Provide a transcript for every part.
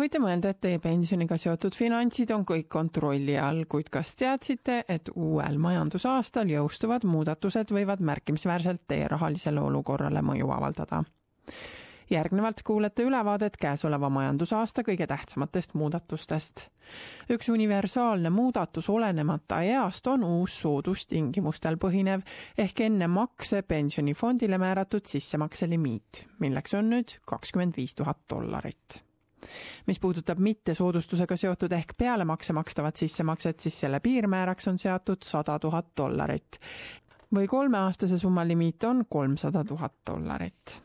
võite mõelda, et teie pensioniga seotud finantsid on kõik kontrolli all, kuid kas teadsite, et uuel majandusaastal jõustuvad muudatused võivad märkimisväärselt teie rahalisele olukorrale mõju avaldada? järgnevalt kuulete ülevaadet käesoleva majandusaasta kõige tähtsamatest muudatustest. üks universaalne muudatus olenemata east on uus soodustingimustel põhinev ehk enne makse pensionifondile määratud sissemakse limiit, milleks on nüüd kakskümmend viis tuhat dollarit mis puudutab mittesoodustusega seotud ehk pealemakse makstavat sissemakset, siis selle piirmääraks on seatud sada tuhat dollarit. Või kolmeaastase summa limiit on kolmsada tuhat dollarit.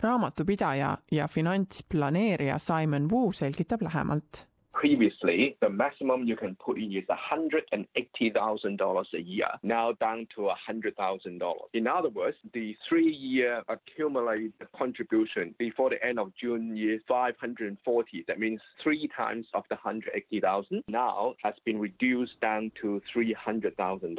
Raamatupidaja ja finantsplaneerija Simon Wu selgitab lähemalt Previously, the maximum you can put in is $180,000 a year, now down to $100,000. In other words, the three year accumulated contribution before the end of June is 540. That means three times of the 180,000 now has been reduced down to $300,000.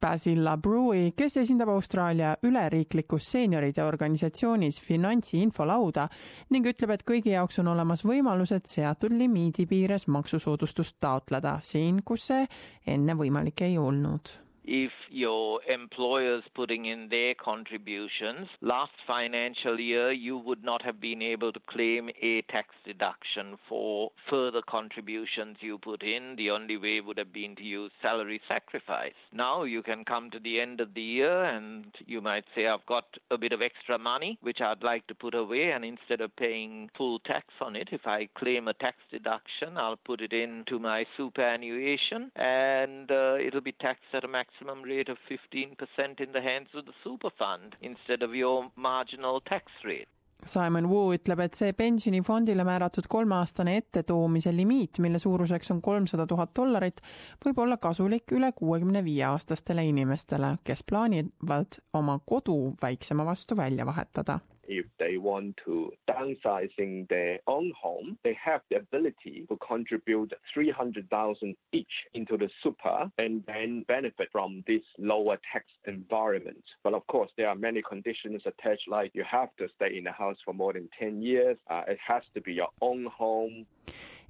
Basil Labrui, kes esindab Austraalia üleriiklikus seenioride organisatsioonis Finantsi infolauda ning ütleb, et kõigi jaoks on olemas võimalused seatud limiidi piires maksusoodustust taotleda siin, kus see enne võimalik ei olnud if your employer's putting in their contributions, last financial year you would not have been able to claim a tax deduction for further contributions you put in. The only way would have been to use salary sacrifice. Now you can come to the end of the year and you might say, I've got a bit of extra money which I'd like to put away, and instead of paying full tax on it, if I claim a tax deduction, I'll put it into my superannuation and uh, it'll be taxed at a maximum maximum rate of 15% in the hands of the super fund instead of your marginal tax rate. Simon Wu ütleb, et see pensionifondile määratud kolmeaastane ettetoomise limiit, mille suuruseks on kolmsada tuhat dollarit, võib olla kasulik üle kuuekümne viie aastastele inimestele, kes plaanivad oma kodu väiksema vastu välja vahetada if they want to downsizing their own home, they have the ability to contribute 300,000 each into the super and then benefit from this lower tax environment. But of course, there are many conditions attached, like you have to stay in the house for more than 10 years. Uh, it has to be your own home.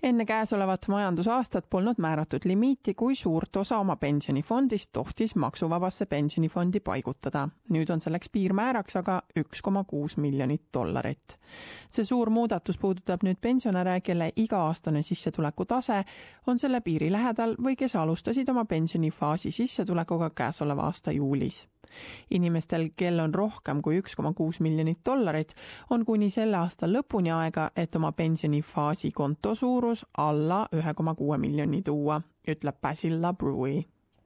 Enne käesolevat majandusaastat polnud määratud limiiti, kui suurt osa oma pensionifondist tohtis maksuvabasse pensionifondi paigutada. nüüd on selleks piirmääraks aga üks koma kuus miljonit dollarit. see suur muudatus puudutab nüüd pensionäre, kelle iga-aastane sissetuleku tase on selle piiri lähedal või kes alustasid oma pensionifaasi sissetulekuga käesoleva aasta juulis inimestel, kel on rohkem kui üks koma kuus miljonit dollarit, on kuni selle aasta lõpuni aega, et oma pensionifaasi konto suurus alla ühe koma kuue miljoni tuua, ütleb Basil Labrui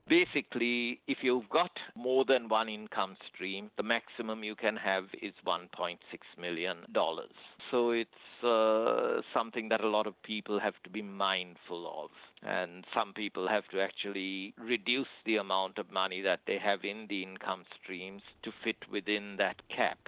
Basically, if you've got more than one income stream, the maximum you can have is $1.6 million. So it's uh, something that a lot of people have to be mindful of. And some people have to actually reduce the amount of money that they have in the income streams to fit within that cap.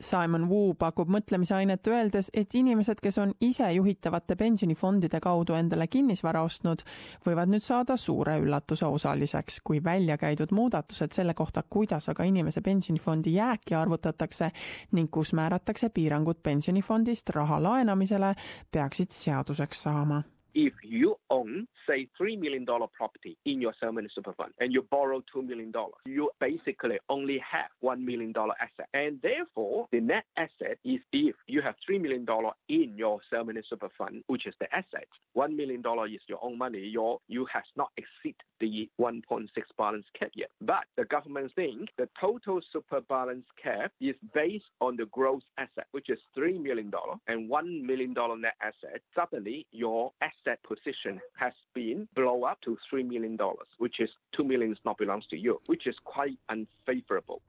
Simon Wu pakub mõtlemisainet öeldes, et inimesed, kes on ise juhitavate pensionifondide kaudu endale kinnisvara ostnud, võivad nüüd saada suure üllatuse osaliseks, kui välja käidud muudatused selle kohta, kuidas aga inimese pensionifondi jääki arvutatakse ning kus määratakse piirangud pensionifondist raha laenamisele, peaksid seaduseks saama if you own, say, $3 million property in your ceremony super fund and you borrow $2 million, you basically only have $1 million asset. And therefore, the net asset is if you have $3 million in your ceremony super fund, which is the asset, $1 million is your own money, your, you has not exceed the 1.6 balance cap yet. But the government thinks the total super balance cap is based on the gross asset, which is $3 million and $1 million net asset. Suddenly, your asset position has been blow up to $3 million, which is $2 million not belongs to you, which is quite unfavorable.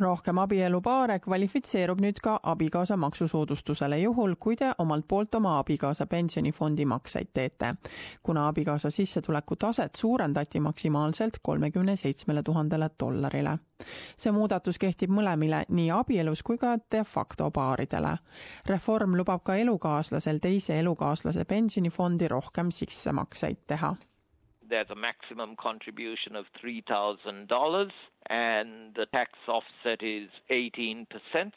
Rohkem abielupaare kvalifitseerub nüüd ka abikaasa maksusoodustusele juhul, kui te omalt poolt oma abikaasa pensionifondi makseid teete. kuna abikaasa sissetuleku taset suurendati maksimaalselt kolmekümne seitsmele tuhandele dollarile see muudatus kehtib mõlemile, nii abielus kui ka de facto paaridele. reform lubab ka elukaaslasel teise elukaaslase pensionifondi rohkem sissemakseid teha. There's a maximum contribution of $3,000 and the tax offset is 18%.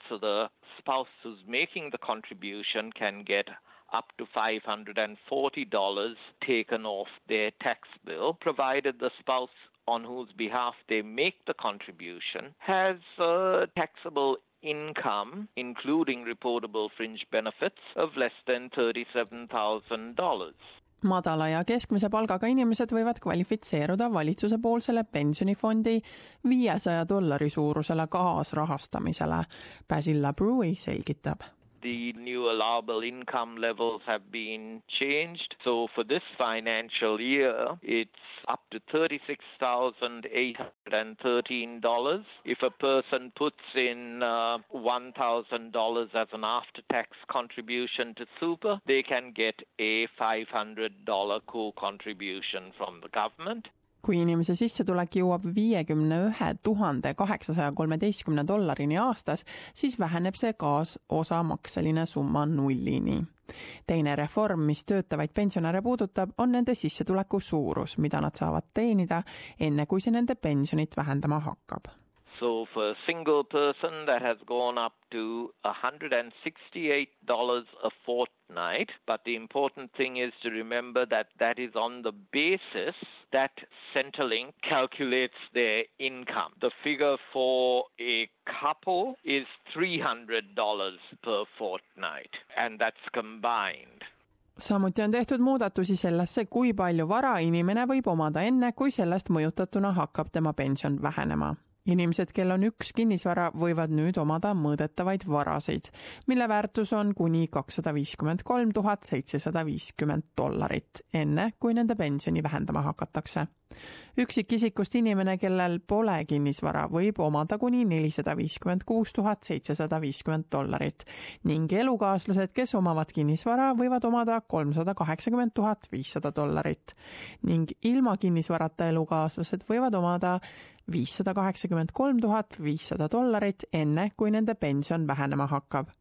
So the spouse who's making the contribution can get up to $540 taken off their tax bill, provided the spouse on whose behalf they make the contribution has a taxable income, including reportable fringe benefits, of less than $37,000. Madala ja keskmise palgaga inimesed võivad kvalifitseeruda valitsuse poolsele pensionifondi viiesaja dollari suurusele kaasrahastamisele. Basil LaBrui selgitab the new allowable income levels have been changed. So for this financial year, it's up to $36,813. If a person puts in uh, $1,000 as an after tax contribution to super, they can get a $500 co contribution from the government. Kui inimese sissetulek jõuab viiekümne ühe tuhande kaheksasaja kolmeteistkümne dollarini aastas, siis väheneb see kaasosamakseline summa nullini. teine reform, mis töötavaid pensionäre puudutab, on nende sissetuleku suurus, mida nad saavad teenida, enne kui see nende pensionit vähendama hakkab So for a single person, that has gone up to $168 a fortnight. But the important thing is to remember that that is on the basis that Centrelink calculates their income. The figure for a couple is $300 per fortnight, and that's combined. samuti on tehtud muudatusi sellesse, kui palju vara inimene võib omada enne, kui sellest mõjutatuna hakkab tema pension vähenema inimesed, kel on üks kinnisvara, võivad nüüd omada mõõdetavaid varasid, mille väärtus on kuni kakssada viiskümmend kolm tuhat seitsesada viiskümmend dollarit, enne kui nende pensioni vähendama hakatakse. Üksikisikust inimene, kellel pole kinnisvara, võib omada kuni nelisada viiskümmend kuus tuhat seitsesada viiskümmend dollarit ning elukaaslased, kes omavad kinnisvara, võivad omada kolmsada kaheksakümmend tuhat viissada dollarit ning ilma kinnisvarata elukaaslased võivad omada viissada kaheksakümmend kolm tuhat viissada dollarit, enne kui nende pension vähenema hakkab.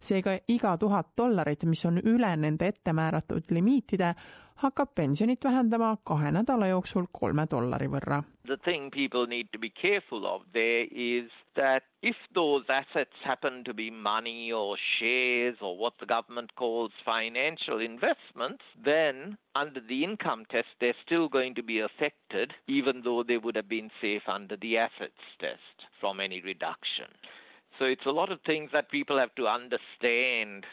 Seega iga tuhat dollarit, mis on üle nende ettemääratud limiitide, hakkab pensionit vähendama kahe nädala jooksul kolme dollari võrra. The thing people need to be careful of there is that if those assets happen to be money or shares or what the government calls financial investments, then under the income test they're still going to be affected even though they would have been safe under the assets test from any reduction. So it's a lot of things that people have to understand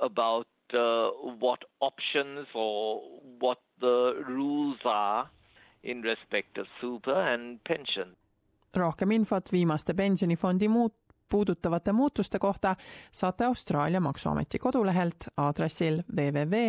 about uh, what options or what the rules are in respect of super and pension. rohkem infot viimaste pensionifondi muut-, puudutavate muutuste kohta saate Austraalia Maksuameti kodulehelt aadressil www.ato.gov.au